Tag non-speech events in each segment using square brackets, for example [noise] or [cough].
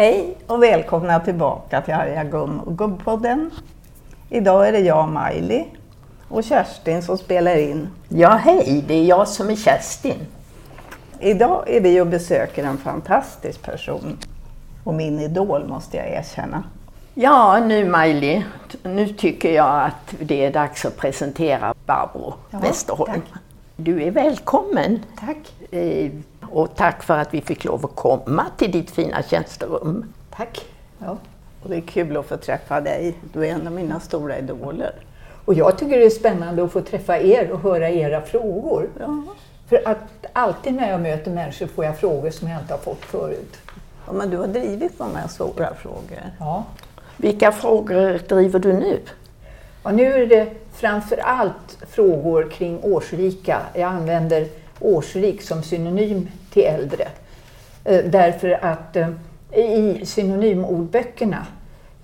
Hej och välkomna tillbaka till Arga Gum och Gubbpodden. Idag är det jag, Miley och Kerstin som spelar in. Ja, hej, det är jag som är Kerstin. Idag är vi och besöker en fantastisk person och min idol måste jag erkänna. Ja, nu Miley, nu tycker jag att det är dags att presentera Barbro Ja, Westerholm. tack. Du är välkommen. Tack. Eh, Och tack för att vi fick lov att komma till ditt fina tjänsterum. Tack. Ja. Och det är kul att få träffa dig. Du är en av mina stora idoler. Och jag tycker det är spännande att få träffa er och höra era frågor. Ja. För att alltid när jag möter människor får jag frågor som jag inte har fått förut. Ja, men du har drivit många svåra frågor. Ja. Vilka frågor driver du nu? Och nu är det framför allt frågor kring årsrika. Jag använder årsrik som synonym till äldre. Eh, därför att eh, i synonymordböckerna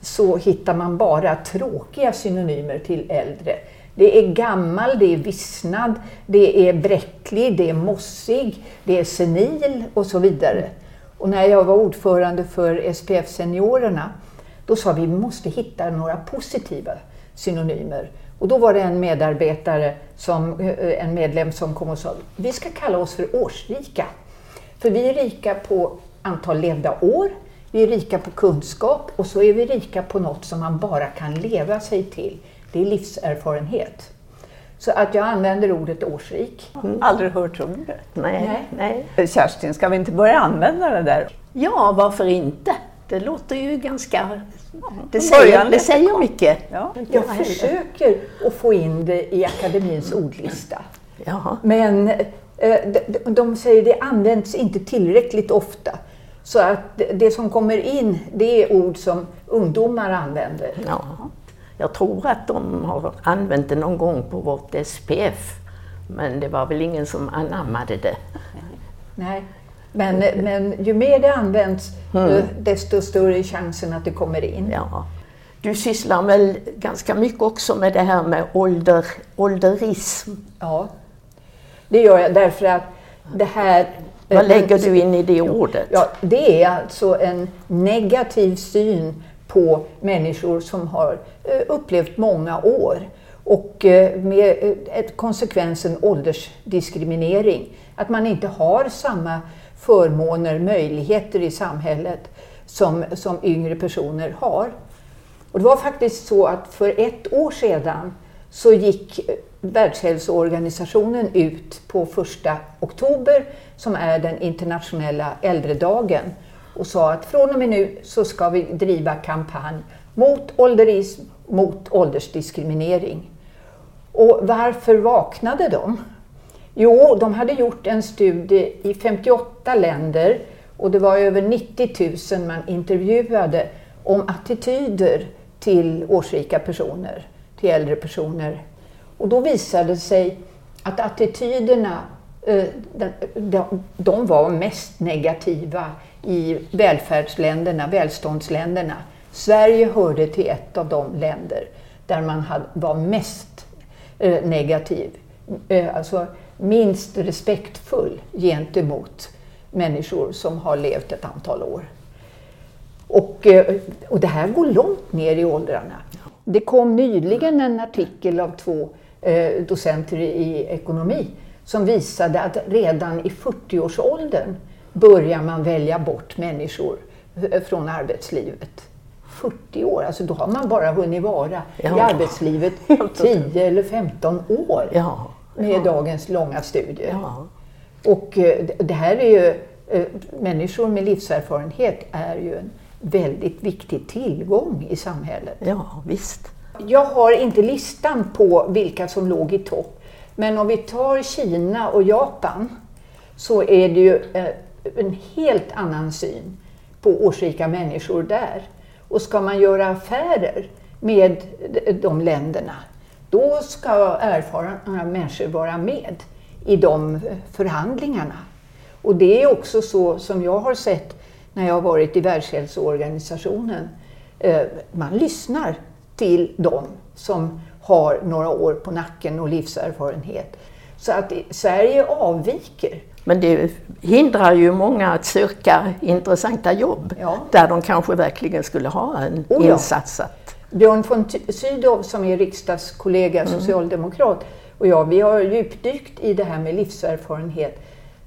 så hittar man bara tråkiga synonymer till äldre. Det är gammal, det är vissnad, det är bräcklig, det är mossig, det är senil och så vidare. Och när jag var ordförande för SPF Seniorerna då sa vi vi måste hitta några positiva synonymer. Och då var det en medarbetare, som, eh, en medlem som kom och sa vi ska kalla oss för årsrika. För vi är rika på antal levda år, vi är rika på kunskap och så är vi rika på något som man bara kan leva sig till. Det är livserfarenhet. Så att jag använder ordet årsrik. Aldrig hört ordet. Nej, Nej. nej. Kerstin, ska vi inte börja använda det där? Ja, varför inte? Det låter ju ganska... Det säger, det säger mycket. Ja. Jag försöker att få in det i akademins ordlista. Jaha. Men eh, de, säger det används inte tillräckligt ofta. Så att det- det som kommer in, det är ord som ungdomar använder. Ja. Jag tror att de har använt det någon gång på vårt SPF, men det var väl ingen som anammade det. Nej. Men, men ju mer det används, eh, desto större är chansen att det kommer in. Ja. Du sysslar väl ganska mycket också med det här med ålder, ålderism. Ja, det gör jag därför att det här... Vad lägger du in i det ordet? Ja, det är alltså en negativ syn på människor som har eh, upplevt många år. Och eh, med eh, konsekvensen åldersdiskriminering. Att man inte har samma förmåner, möjligheter i samhället som, som yngre personer har. Och det var faktiskt så att för ett år sedan så gick eh, Världshälsoorganisationen ut på första oktober, som är den internationella äldredagen, och sa att från och med nu så ska vi driva kampanj mot ålderism, mot åldersdiskriminering. Och varför vaknade de? Jo, de hade gjort en studie i 58 länder och det var över 90 000 man intervjuade om attityder till årsrika personer, till äldre personer. Och då visade det sig att attityderna eh, de, var mest negativa i välfärdsländerna, välståndsländerna. Sverige hörde till ett av de länder där man var mest eh, negativ, eh, alltså minst respektfull gentemot människor som har levt ett antal år. Och, eh, och det här går långt ner i åldrarna. Det kom nyligen en artikel av två eh, docenter i ekonomi som visade att redan i 40-årsåldern börjar man välja bort människor eh, från arbetslivet. 40 år, alltså då har man bara hunnit vara i Ja. arbetslivet [laughs] 10 eller 15 år Ja. Med dagens långa studier. Och eh, det- det här är ju, eh, människor med livserfarenhet är ju en väldigt viktig tillgång i samhället. ja, visst. Jag har inte listan på vilka som låg i topp, men om vi tar Kina och Japan så är det ju eh, en helt annan syn på årsrika människor där. Och ska man göra affärer med de länderna, då ska erfarna människor vara med i de förhandlingarna. Och det är också så som jag har sett när jag har varit i Världshälsoorganisationen. Eh, Man lyssnar till dem som har några år på nacken och livserfarenhet. Så att Sverige avviker Men det hindrar ju många att söka intressanta jobb Ja. där de kanske verkligen skulle ha en Oh ja. insats. Björn von Sydow som är riksdagskollega, socialdemokrat, och jag, vi har djupdykt i det här med livserfarenhet.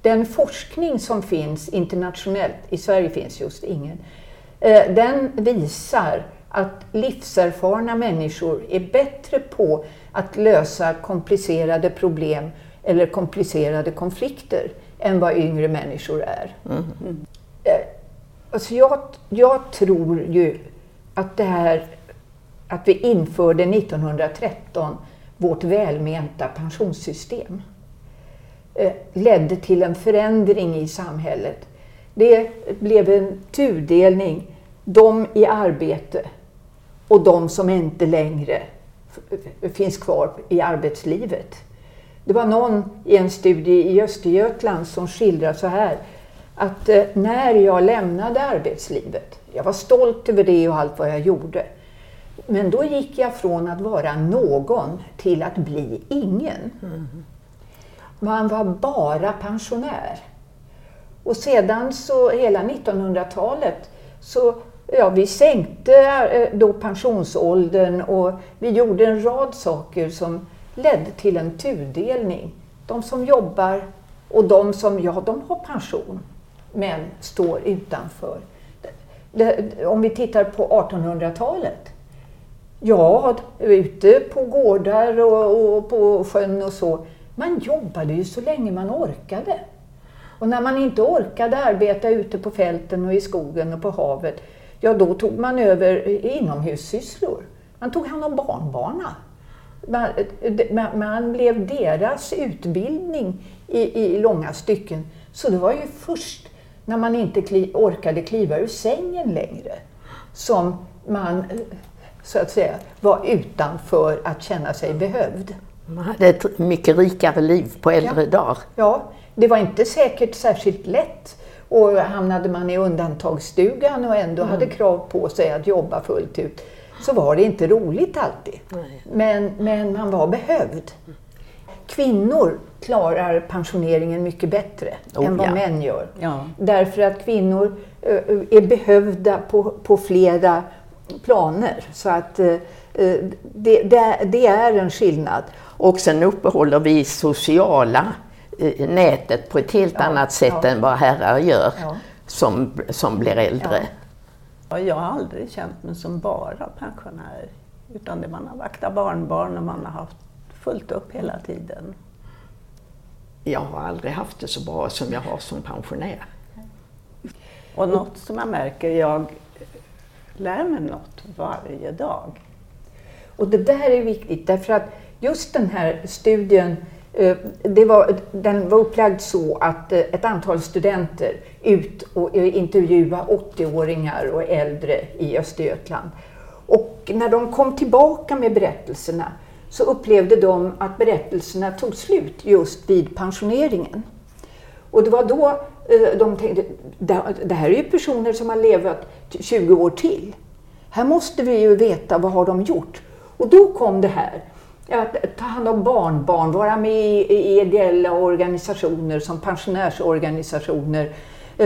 Den forskning som finns internationellt, i Sverige finns just ingen, eh, den visar att livserfarna människor är bättre på att lösa komplicerade problem eller komplicerade konflikter än vad yngre människor är. Eh, Alltså jag, jag tror ju att det här att vi införde 1913 vårt välmenta pensionssystem eh, ledde till en förändring i samhället. Det blev en tudelning, de i arbete och de som inte längre finns kvar i arbetslivet. Det var någon i en studie i Östergötland som skildrar så här att eh, när jag lämnade arbetslivet, jag var stolt över det och allt vad jag gjorde, men då gick jag från att vara någon till att bli ingen. Man var bara pensionär. Och sedan så hela 1900-talet så ja, vi sänkte eh, då pensionsåldern och vi gjorde en rad saker som ledde till en tudelning. De som jobbar och de som, ja, de har pension men står utanför. Det, det, om vi tittar på 1800-talet Ja, ute på gårdar och, och på sjön och så. Man jobbade ju så länge man orkade. Och när man inte orkade arbeta ute på fälten och i skogen och på havet, ja då tog man över inomhussysslor. Man tog hand om barnbarna. Man, man, man blev deras utbildning i, i långa stycken. Så det var ju först när man inte kli, orkade kliva ur sängen längre som man så att säga var utanför att känna sig behövd. man hade ett mycket rikare liv på äldre Ja. dagar. Ja, det var inte säkert särskilt lätt. Och hamnade man i undantagsstugan och ändå hade krav på sig att jobba fullt ut så var det inte roligt alltid. Nej. Men, men man var behövd. Kvinnor klarar pensioneringen mycket bättre Oh, än vad ja. män gör. Ja. Därför att kvinnor eh, är behövda på, på flera planer. Så att eh, eh, det, det, det är en skillnad. Och sen uppehåller vi sociala eh, nätet på ett helt Ja, annat sätt ja. än vad herrar gör Ja. som, som blir äldre. Ja, jag har aldrig känt mig som bara pensionär. Utan det man har vaktat barnbarn och man har haft fullt upp hela tiden. Jag har aldrig haft det så bra som jag har som pensionär. Och något som jag märker, jag lär mig något varje dag. Och det där är viktigt därför att just den här studien eh, det var, den var upplagd så att eh, ett antal studenter ut och eh, intervjuade 80-åringar och äldre i Östergötland. Och när de kom tillbaka med berättelserna så upplevde de att berättelserna tog slut just vid pensioneringen. Och det var då Eh, de tänkte, det det här är ju personer som har levat 20 år till. Här måste vi ju veta vad har de gjort. Och då kom det här, att ta hand om barnbarn, vara med i, ideella organisationer som pensionärsorganisationer, eh,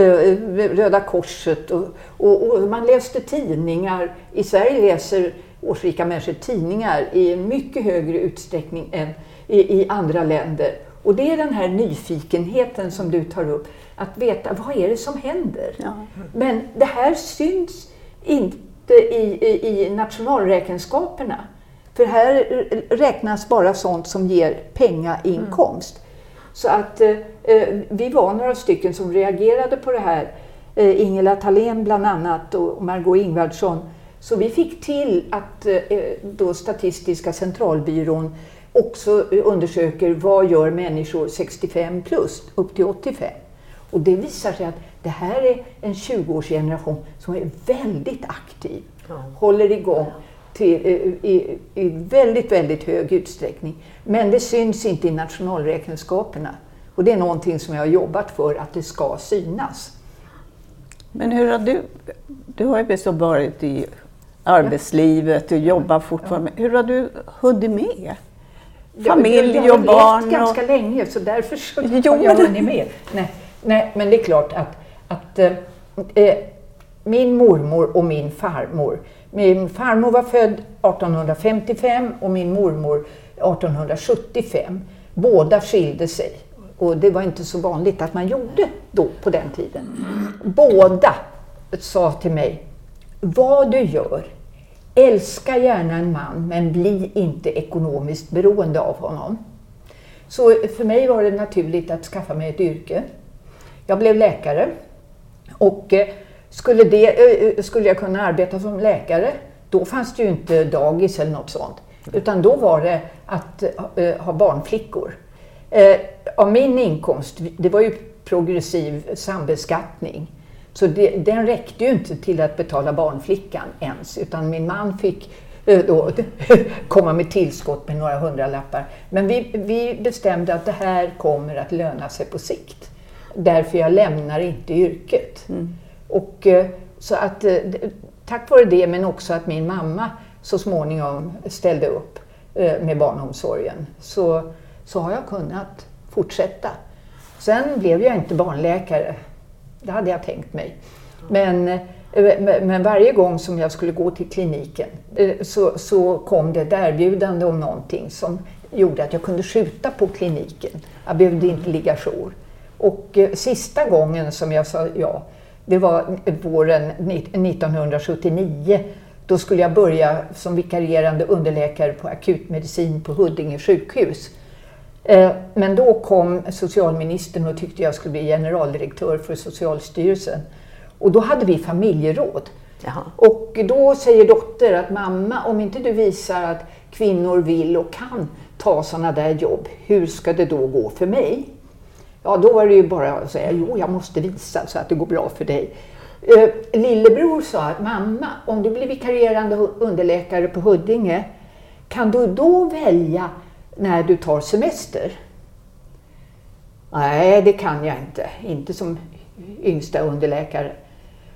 Röda Korset och, och, och man läste tidningar. I Sverige läser årsrika människor tidningar i en mycket högre utsträckning än i, i andra länder. Och det är den här nyfikenheten som du tar upp, att veta vad är det som händer? Ja. Men det här syns inte i, i, i nationalräkenskaperna. För här räknas bara sånt som ger pengainkomst. Så att eh, eh, vi var några stycken som reagerade på det här. Eh, Ingela Thalén bland annat och Margot Ingvardsson. Så vi fick till att eh, då Statistiska centralbyrån också undersöker vad gör människor 65 plus upp till 85. Och det visar sig att det här är en 20-årsgeneration som är väldigt aktiv. Håller igång till, eh, i, i väldigt, väldigt hög utsträckning. Men det syns inte i nationalräkenskaperna. Och det är någonting som jag har jobbat för att det ska synas. Men hur har du, du har ju så varit i arbetslivet och jobbar fortfarande. Hur har du hunnit med? Familj jag och barn. Jag har ganska länge så därför så jo, jag hunnit med. Nej, nej, men det är klart att, att eh, eh min mormor och min farmor. Min farmor var född 1855 och min mormor 1875. Båda skilde sig och det var inte så vanligt att man gjorde då på den tiden. Båda sa till mig, vad du gör, älska gärna en man men bli inte ekonomiskt beroende av honom. Så för mig var det naturligt att skaffa mig ett yrke. Jag blev läkare och eh, skulle, det, eh, eh, skulle jag kunna arbeta som läkare, då fanns det ju inte dagis eller något sånt. Utan då var det att ha barnflickor. Av min inkomst, det var ju progressiv sambeskattning, så det, den räckte ju inte till att betala barnflickan ens, utan min man fick uh, då [laughs] komma med tillskott med några hundralappar. Men vi, vi bestämde att det här kommer att löna sig på sikt. Därför jag lämnar inte yrket. Mm. Och, så att, tack vare det, men också att min mamma så småningom ställde upp eh, med barnomsorgen så, så har jag kunnat fortsätta. Sen blev jag inte barnläkare. Det hade jag tänkt mig. Eh, men, men varje gång som jag skulle gå till kliniken eh, så, så kom det ett erbjudande om någonting som gjorde att jag kunde skjuta på kliniken. Jag behövde inte ligga jour. Och eh, sista gången som jag sa ja, det var våren 1979 då skulle jag börja som vikarierande underläkare på akutmedicin på Huddinge sjukhus. Eh, men då kom socialministern och tyckte jag skulle bli generaldirektör för Socialstyrelsen. Och då hade vi familjeråd. Jaha. Och då säger dotter att mamma, om inte du visar att kvinnor vill och kan ta sådana där jobb, hur ska det då gå för mig? Ja, då var det ju bara att säga, jo jag måste visa så att det går bra för dig. Eh, lillebror sa att mamma, om du blir vikarierande underläkare på Huddinge, kan du då välja när du tar semester? Nej, det kan jag inte. Inte som yngsta underläkare.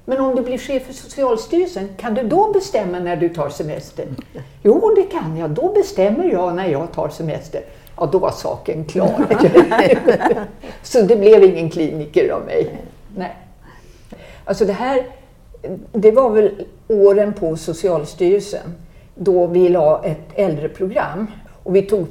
Men om du blir chef för Socialstyrelsen, kan du då bestämma när du tar semester? Jo, det kan jag. Då bestämmer jag när jag tar semester. Ja, då var saken klar. [laughs] Så det blev ingen kliniker av mig. Nej. Alltså det här, det var väl åren på Socialstyrelsen då vi la ett äldreprogram. Och vi tog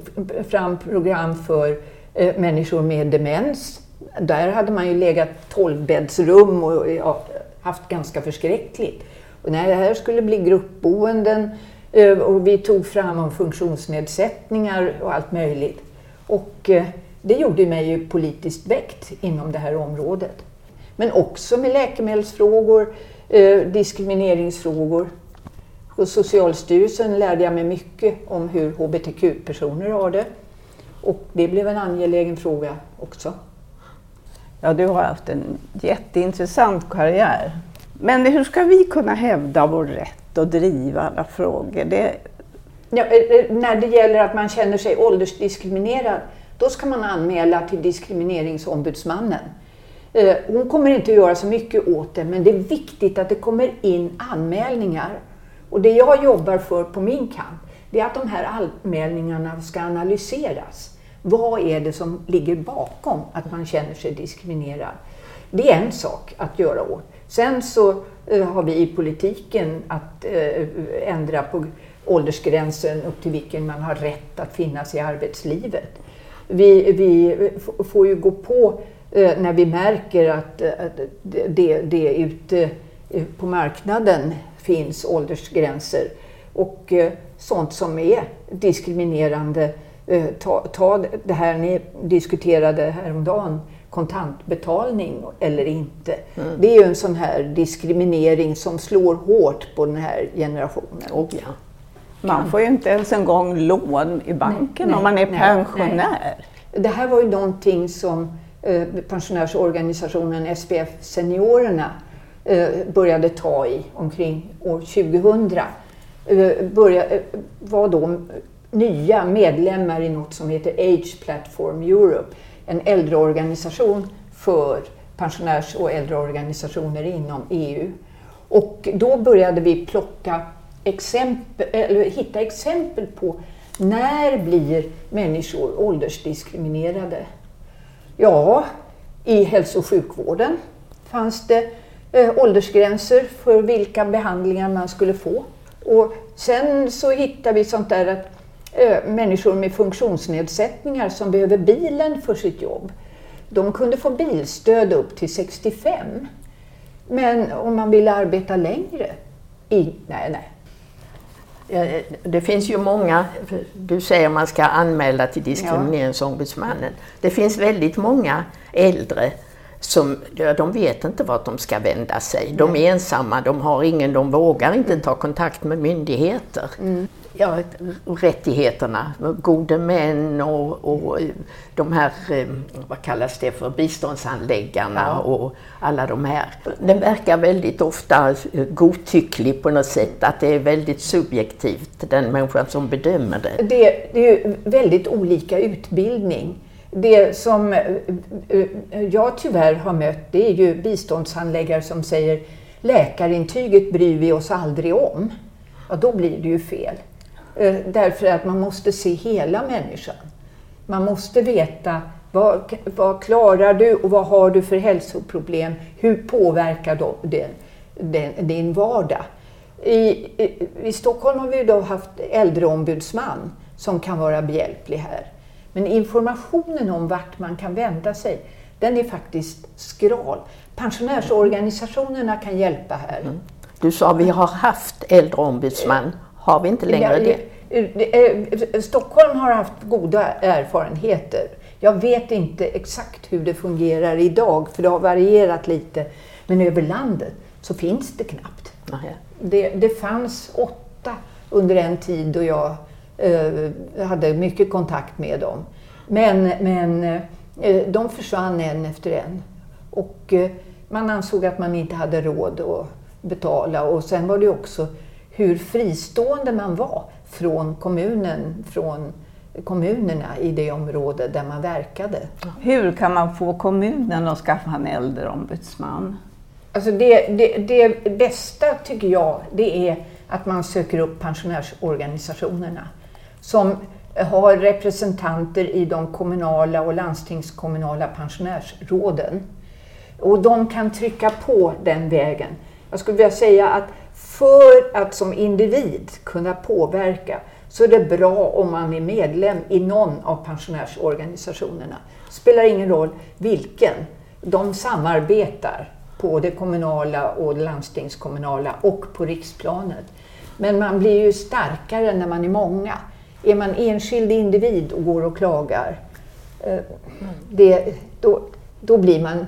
fram program för eh, människor med demens. Där hade man ju legat 12-bäddsrum och ja, haft ganska förskräckligt. Och när det här skulle bli gruppboenden eh, och vi tog fram om funktionsnedsättningar och allt möjligt. Och eh, det gjorde mig ju politiskt väckt inom det här området men också med läkemedelsfrågor, eh, diskrimineringsfrågor. Hos Socialstyrelsen lärde jag mig mycket om hur hbtq-personer har det. Och det blev en angelägen fråga också. Ja, du har haft en jätteintressant karriär. Men hur ska vi kunna hävda vår rätt och driva alla frågor? Det... Ja, eh, eh, när det gäller att man känner sig åldersdiskriminerad, då ska man anmäla till Diskrimineringsombudsmannen. Eh, hon kommer inte att göra så mycket åt det, men det är viktigt att det kommer in anmälningar. Och det jag jobbar för på min kant, det är att de här anmälningarna ska analyseras. Vad är det som ligger bakom att man känner sig diskriminerad? Det är en sak att göra åt. Sen så eh, har vi i politiken att eh, ändra på åldersgränsen upp till vilken man har rätt att finnas i arbetslivet. Vi, vi får ju gå på eh, när vi märker att, det, det, är ute på marknaden finns åldersgränser och sånt som är diskriminerande. Ta, ta det här ni diskuterade häromdagen, kontantbetalning eller inte. Mm. Det är ju en sån här diskriminering som slår hårt på den här generationen. Oh, ja. Man får ju inte ens en gång lån i banken nej, om man är nej, pensionär. Nej. Det här var ju någonting som Eh, pensionärsorganisationen SPF Seniorerna eh, Eh, började ta i omkring år 2000 eh, började, eh, var då nya medlemmar i något som heter Age Platform Europe, en äldreorganisation för pensionärs och äldreorganisationer inom EU. Och då började vi plocka exempel, eller hitta exempel på När blir människor åldersdiskriminerade? Ja, i hälso och sjukvården fanns det åldersgränser för vilka behandlingar man skulle få. Och sen så hittar vi sånt där att eh, människor med funktionsnedsättningar som behöver bilen för sitt jobb, de kunde få bilstöd upp till 65. Men om man ville arbeta längre, i, nej, nej. Det finns ju många, du säger man ska anmäla till Diskrimineringsombudsmannen. Det finns väldigt många äldre som, de vet inte vart de ska vända sig. De är ensamma, de har ingen, de vågar inte ta kontakt med myndigheter. Mm ja, rättigheterna, gode män och, och de här, eh, vad kallas det för, biståndsanläggarna ja. och alla de här. Den verkar väldigt ofta godtycklig på något sätt, att det är väldigt subjektivt, den människan som bedömer det. Det, det är ju väldigt olika utbildning. Det som eh, eh, eh, jag tyvärr har mött, det är ju biståndshandläggare som säger läkarintyget bryr vi oss aldrig om. Ja, då blir det ju fel. Därför att man måste se hela människan. Man måste veta vad, vad klarar du och vad har du för hälsoproblem? Hur påverkar det den, din vardag? I, i, I Stockholm har vi då haft äldreombudsman som kan vara behjälplig här. Men informationen om vart man kan vända sig, den är faktiskt skral. Pensionärsorganisationerna kan hjälpa här. Mm. Du sa vi har haft äldreombudsman. Har vi inte längre det? Eh, Stockholm har haft goda erfarenheter. Jag vet inte exakt hur det fungerar idag, för det har varierat lite. Men över landet så finns det knappt. Det, det fanns åtta under en tid då jag hade mycket kontakt med dem. Men, men eh, de försvann en efter en. Och eh, man ansåg att man inte hade råd att betala. Och sen var det också hur fristående man var från kommunen, från kommunerna i det område där man verkade. Hur kan man få kommunen att skaffa en äldreombudsman? Alltså det, det, det bästa tycker jag, det är att man söker upp pensionärsorganisationerna som eh, har representanter i de kommunala och landstingskommunala pensionärsråden. Och de kan trycka på den vägen. Jag skulle vilja säga att för att som individ kunna påverka så är det bra om man är medlem i någon av pensionärsorganisationerna. Spelar ingen roll vilken. De samarbetar på det kommunala och landstingskommunala och på riksplanet. Men man blir ju starkare när man är många. Är man enskild individ och går och klagar, eh, det, då, då blir man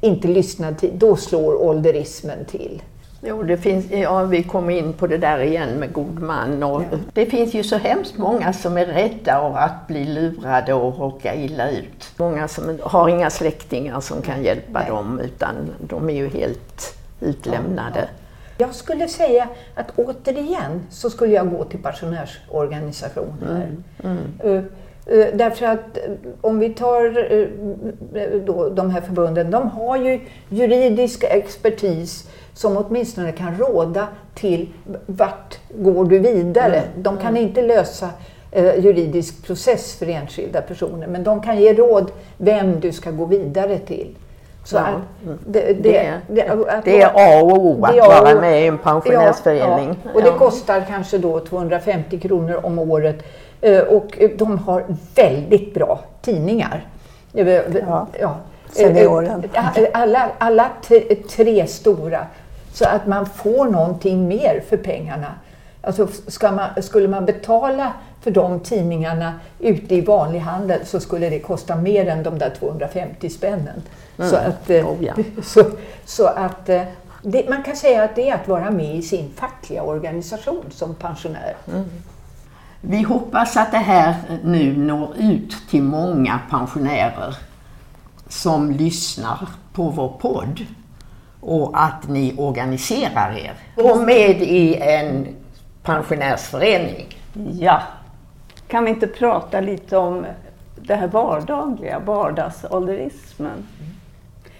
inte lyssnad till, då slår ålderismen till. Jo, det finns, ja, vi kommer in på det där igen med god man. Och ja. Det finns ju så hemskt många som är rädda att bli lurade och råka illa ut. Många som har inga släktingar som kan hjälpa Nej. dem utan de är ju helt utlämnade. Ja. Jag skulle säga att återigen så skulle jag gå till pensionärsorganisationer. Mm. Mm. Uh, Därför att om vi tar då, de här förbunden, de har ju juridisk expertis som åtminstone kan råda till vart går du vidare. Mm. De kan mm. inte lösa eh, juridisk process för enskilda personer, men de kan ge råd vem du ska gå vidare till. Så ja. det, det, det, det, är A och O att vara med i en pensionärsförening. Ja. Och det kostar kanske då 250 kronor om året eh, och de har väldigt bra tidningar. Eh, ja. Ja. Senioren. Alla, alla tre stora så att man får någonting mer för pengarna. Alltså ska man, skulle man betala för de tidningarna ute i vanlig handel så skulle det kosta mer än de där 250 spännen. Mm. Så att, eh, oh, ja. [laughs] så, så att eh, det, man kan säga att det är att vara med i sin fackliga organisation som pensionär. Mm. Vi hoppas att det här nu når ut till många pensionärer som lyssnar på vår podd och att ni organiserar er. Gå med i en pensionärsförening. Ja. Kan vi inte prata lite om det här vardagliga, vardagsålderismen?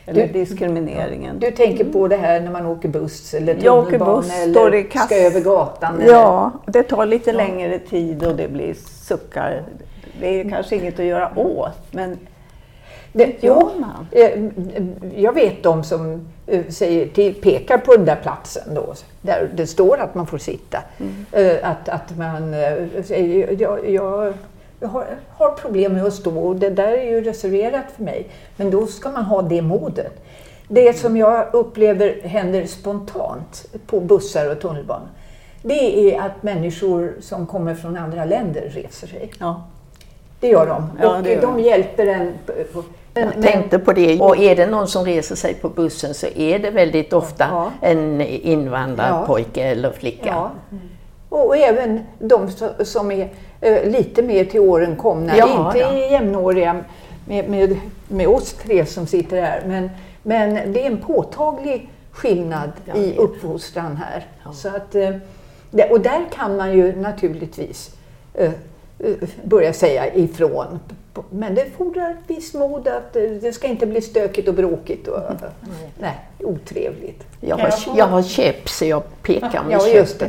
eller diskrimineringen. Du tänker på det här när man åker buss eller tunnelbana eller kass- ska över gatan? eller- Ja, det tar lite längre tid och det blir suckar. Det är kanske inget att göra åt, men Det, gör man? eh, jag vet de som eh, säger till, pekar på den där platsen då, där det står att man får sitta. Mm. Eh, Att, att man säger, jag, jag, jag har, har problem med att stå och det där är ju reserverat för mig. Men då ska man ha det modet. Det som jag upplever händer spontant på bussar och tunnelbana, det är att människor som kommer från andra länder reser sig. ja. Det gör de. Ja, och de. hjälper en. Men, Jag tänkte på det. Och är det någon som reser sig på bussen så är det väldigt ofta Ja. en invandrarpojke eller flicka. Ja. Och, även de so- som är eh, lite mer till åren komna, Ja, inte ja. jämnåriga med, med, med oss tre som sitter här. Men, men det är en påtaglig skillnad Jag i uppfostran här. Så att, eh, och där kan man ju naturligtvis eh, börja säga ifrån. Men det fordrar ett visst mod att eh, det ska inte bli stökigt och bråkigt och nej, otrevligt. Jag har, jag har käpp så jag pekar med Ja, just.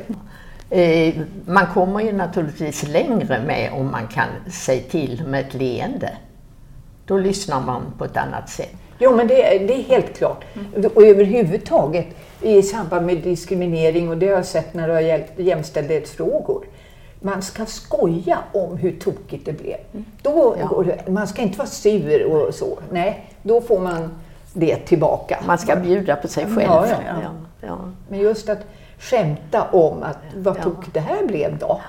Eh, Man kommer ju naturligtvis längre med om man kan säga till med ett leende. Då lyssnar man på ett annat sätt. Jo, men det, är- det är helt klart. Och överhuvudtaget i samband med diskriminering, och det har jag sett när det har gällt jämställdhetsfrågor. Man ska skoja om hur tokigt det blev. Då Ja. det, man ska inte vara sur och så. Nej, då får man det tillbaka. Man ska bjuda på sig själv. Ja, ja. Ja, ja. Men just att skämta om att vad Ja. tokigt det här blev då.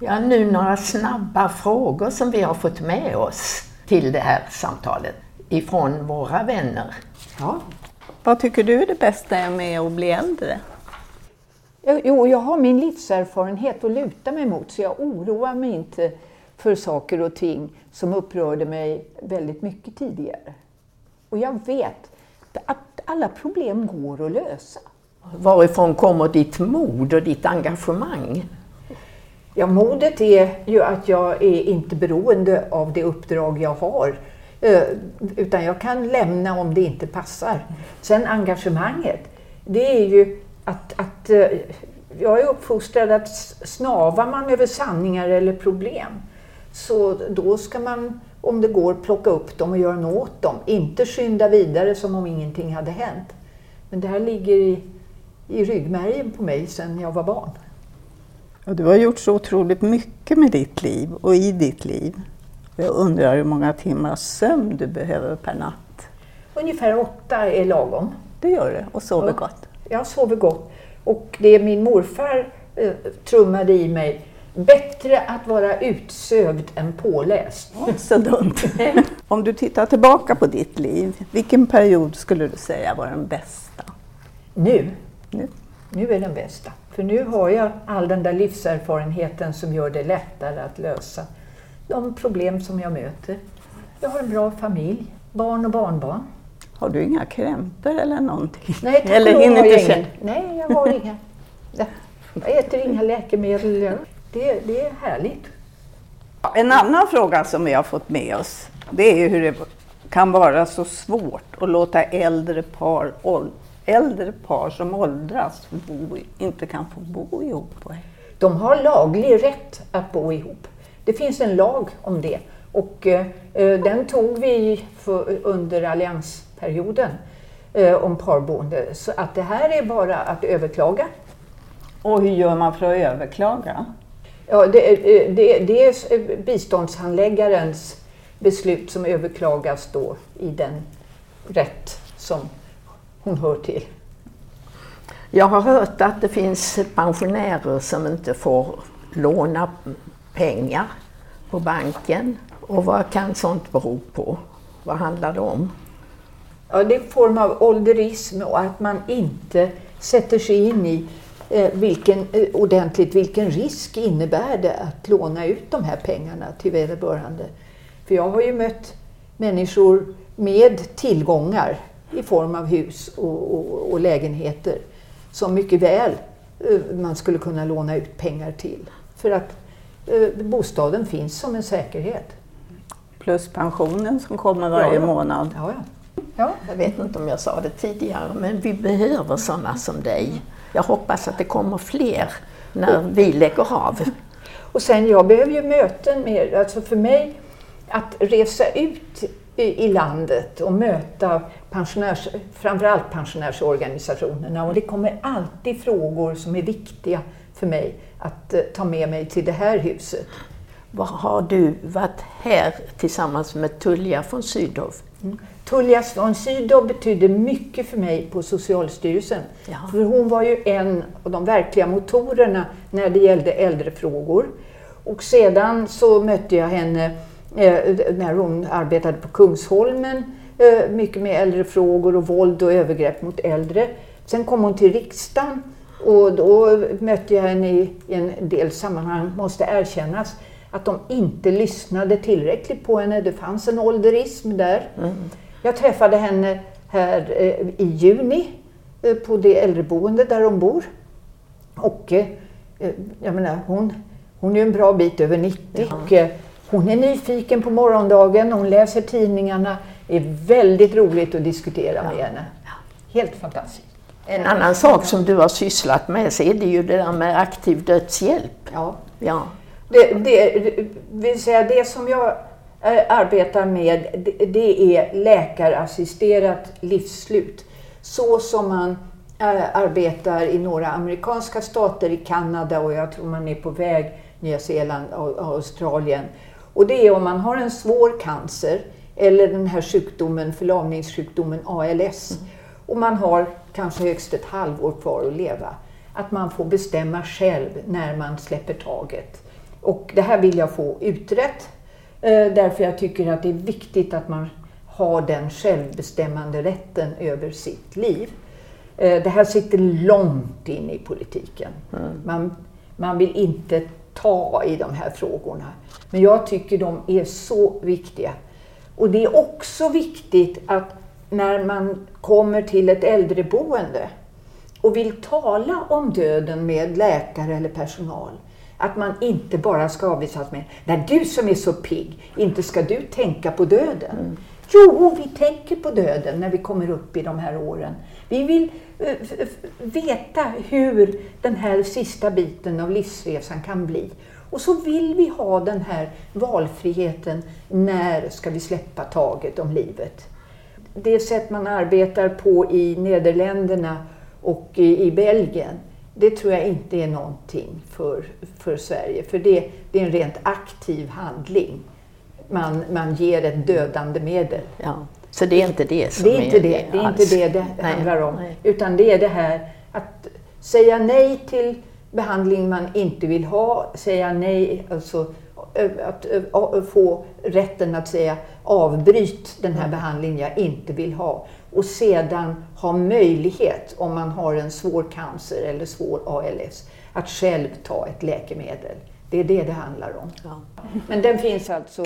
Ja, nu några snabba frågor som vi har fått med oss till det här samtalet ifrån våra vänner. Ja. Vad tycker du är det bästa med att bli äldre? Jo, jag har min livserfarenhet att luta mig mot så jag oroar mig inte för saker och ting som upprörde mig väldigt mycket tidigare. Och jag vet att alla problem går att lösa. Varifrån kommer ditt mod och ditt engagemang? Ja, modet är ju att jag är inte beroende av det uppdrag jag har. eh, Utan jag kan lämna om det inte passar. Sen engagemanget, det är ju att, att eh, jag är uppfostrad att snavar man över sanningar eller problem så då ska man, om det går, plocka upp dem och göra något åt dem. Inte skynda vidare som om ingenting hade hänt. Men det här ligger i, i ryggmärgen på mig sedan jag var barn. Ja, du har gjort så otroligt mycket med ditt liv och i ditt liv. Jag undrar hur många timmars sömn du behöver per natt. Ungefär åtta är lagom. Det gör du och sover Ja. gott. Jag sover gott. Och det min morfar eh, trummade i mig, bättre att vara utsövd än påläst. Så dumt. Om du tittar tillbaka på ditt liv, vilken period skulle du säga var den bästa? Nu, Nu. nu är den bästa. För nu har jag all den där livserfarenheten som gör det lättare att lösa de problem som jag möter. Jag har en bra familj, barn och barnbarn. Har du inga krämpor eller någonting? Nej, tack eller hinner jag inte ingen. Nej, jag har inga. Jag äter inga läkemedel. Det, det är härligt. En annan fråga som vi har fått med oss, det är hur det kan vara så svårt att låta äldre par, äldre par som åldras bo, inte kan få bo ihop. De har laglig rätt att bo ihop. Det finns en lag om det och eh, eh, den tog vi för, under alliansperioden eh, om parboende. Så att det här är bara att överklaga. Och hur gör man för att överklaga? Ja, det, eh, det, det är biståndshandläggarens beslut som överklagas då i den rätt som hon hör till. Jag har hört att det finns pensionärer som inte får låna pengar på banken. Och vad kan sånt bero på? Vad handlar det om? Ja, det är en form av ålderism och att man inte sätter sig in i eh, vilken, eh, ordentligt vilken risk innebär det att låna ut de här pengarna till vederbörande. För jag har ju mött människor med tillgångar i form av hus och, och, och lägenheter som mycket väl eh, man skulle kunna låna ut pengar till. För att eh, bostaden finns som en säkerhet. Plus pensionen som kommer varje Ja, ja. månad. Ja, ja. ja. Jag vet inte om jag sa det tidigare, men vi behöver sådana som dig. Jag hoppas att det kommer fler när vi lägger av. Och sen jag behöver ju möten med, alltså för mig att resa ut i, i landet och möta pensionärs, framförallt pensionärsorganisationerna och det kommer alltid frågor som är viktiga för mig att eh, ta med mig till det här huset. Vad har du varit här tillsammans med Tullia von Sydow? Tullia von Sydow betydde mycket för mig på Socialstyrelsen. Ja. För hon var ju en av de verkliga motorerna när det gällde äldrefrågor. Och sedan så mötte jag henne eh, när hon arbetade på Kungsholmen, eh, mycket med äldrefrågor och våld och övergrepp mot äldre. Sen kom hon till riksdagen och då mötte jag henne i, i en del sammanhang, måste erkännas, att de inte lyssnade tillräckligt på henne. Det fanns en ålderism där. Jag träffade henne här eh, i juni eh, på det äldreboende där hon bor. Och eh, jag menar, hon, hon är en bra bit över 90 och eh, hon är nyfiken på morgondagen, hon läser tidningarna. Det är väldigt roligt att diskutera med henne. Helt fantastiskt. En annan sak som du har sysslat med så är det ju det där med aktiv dödshjälp. Ja. Ja. Det, det, vill säga det som jag arbetar med det, är läkarassisterat livsslut. Så som man eh, arbetar i några amerikanska stater, i Kanada och jag tror man är på väg Nya Zeeland och Australien. Och det är om man har en svår cancer eller den här sjukdomen, förlamningssjukdomen ALS och man har kanske högst ett halvår kvar att leva. Att man får bestämma själv när man släpper taget. Och det här vill jag få utrett eh, därför jag tycker att det är viktigt att man har den självbestämmande rätten över sitt liv. Eh, Det här sitter långt in i politiken. Man, man vill inte ta i de här frågorna. Men jag tycker de är så viktiga. Och det är också viktigt att när man kommer till ett äldreboende och vill tala om döden med läkare eller personal, att man inte bara ska avvisas med Nej, du som är så pigg, inte ska du tänka på döden. Jo, vi tänker på döden när vi kommer upp i de här åren. Vi vill eh, veta hur den här sista biten av livsresan kan bli. Och så vill vi ha den här valfriheten. När ska vi släppa taget om livet? Det sätt man arbetar på i Nederländerna och i, i Belgien, det tror jag inte är någonting för, för Sverige. För det, det är en rent aktiv handling. Man, man ger ett dödande medel. ja. Så det är inte det som Det är inte det det, är inte det, det Nej, handlar om. nej. Utan det är det här att säga nej till behandling man inte vill ha, säga nej, alltså att få rätten att säga avbryt den Mm. här behandlingen jag inte vill ha. Och sedan ha möjlighet, om man har en svår cancer eller svår ALS, att själv ta ett läkemedel. Det är det det handlar om. Ja. Men den finns alltså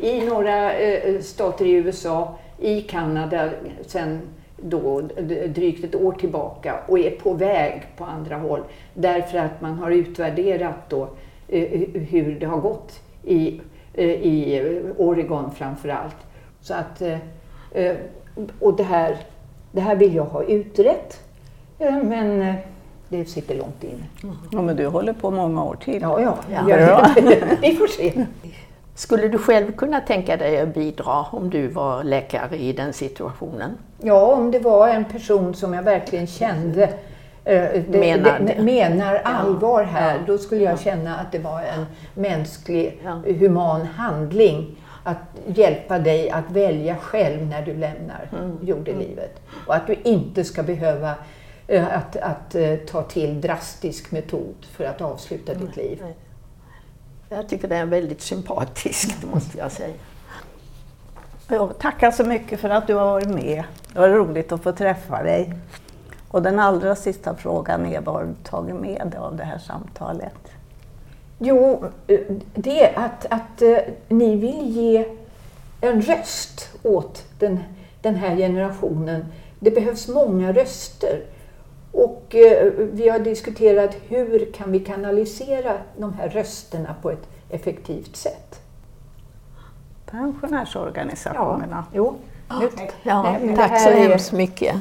i några eh, stater i USA, i Kanada sedan då drygt ett år tillbaka och är på väg på andra håll därför att man har utvärderat då eh, hur det har gått i, eh, i Oregon framför allt. Så att, och det här, det här vill jag ha utrett men eh, det sitter långt inne. Ja, men du håller på många år till. Ja, ja, Ja. ja. [laughs] vi får se. Skulle du själv kunna tänka dig att bidra om du var läkare i den situationen? Ja, om det var en person som jag verkligen kände eh, det, Menar det, menar allvar här, Ja. då skulle jag känna att det var en mänsklig, Ja. human handling att hjälpa dig att välja själv när du lämnar Mm. jordelivet. Och att du inte ska behöva eh, att, att eh, ta till drastisk metod för att avsluta ditt liv. Jag tycker det är väldigt sympatiskt, [laughs] måste jag säga. Jag tackar så mycket för att du har varit med. Det var roligt att få träffa dig. Och den allra sista frågan är vad har du tagit med dig av det här samtalet? Jo, det är att, att eh, ni vill ge en röst åt den, den här generationen. Det behövs många röster. Och eh, vi har diskuterat hur kan vi kanalisera de här rösterna på ett effektivt sätt. pensionärsorganisationerna. Ja, jo. Ja, men det tack så hemskt mycket.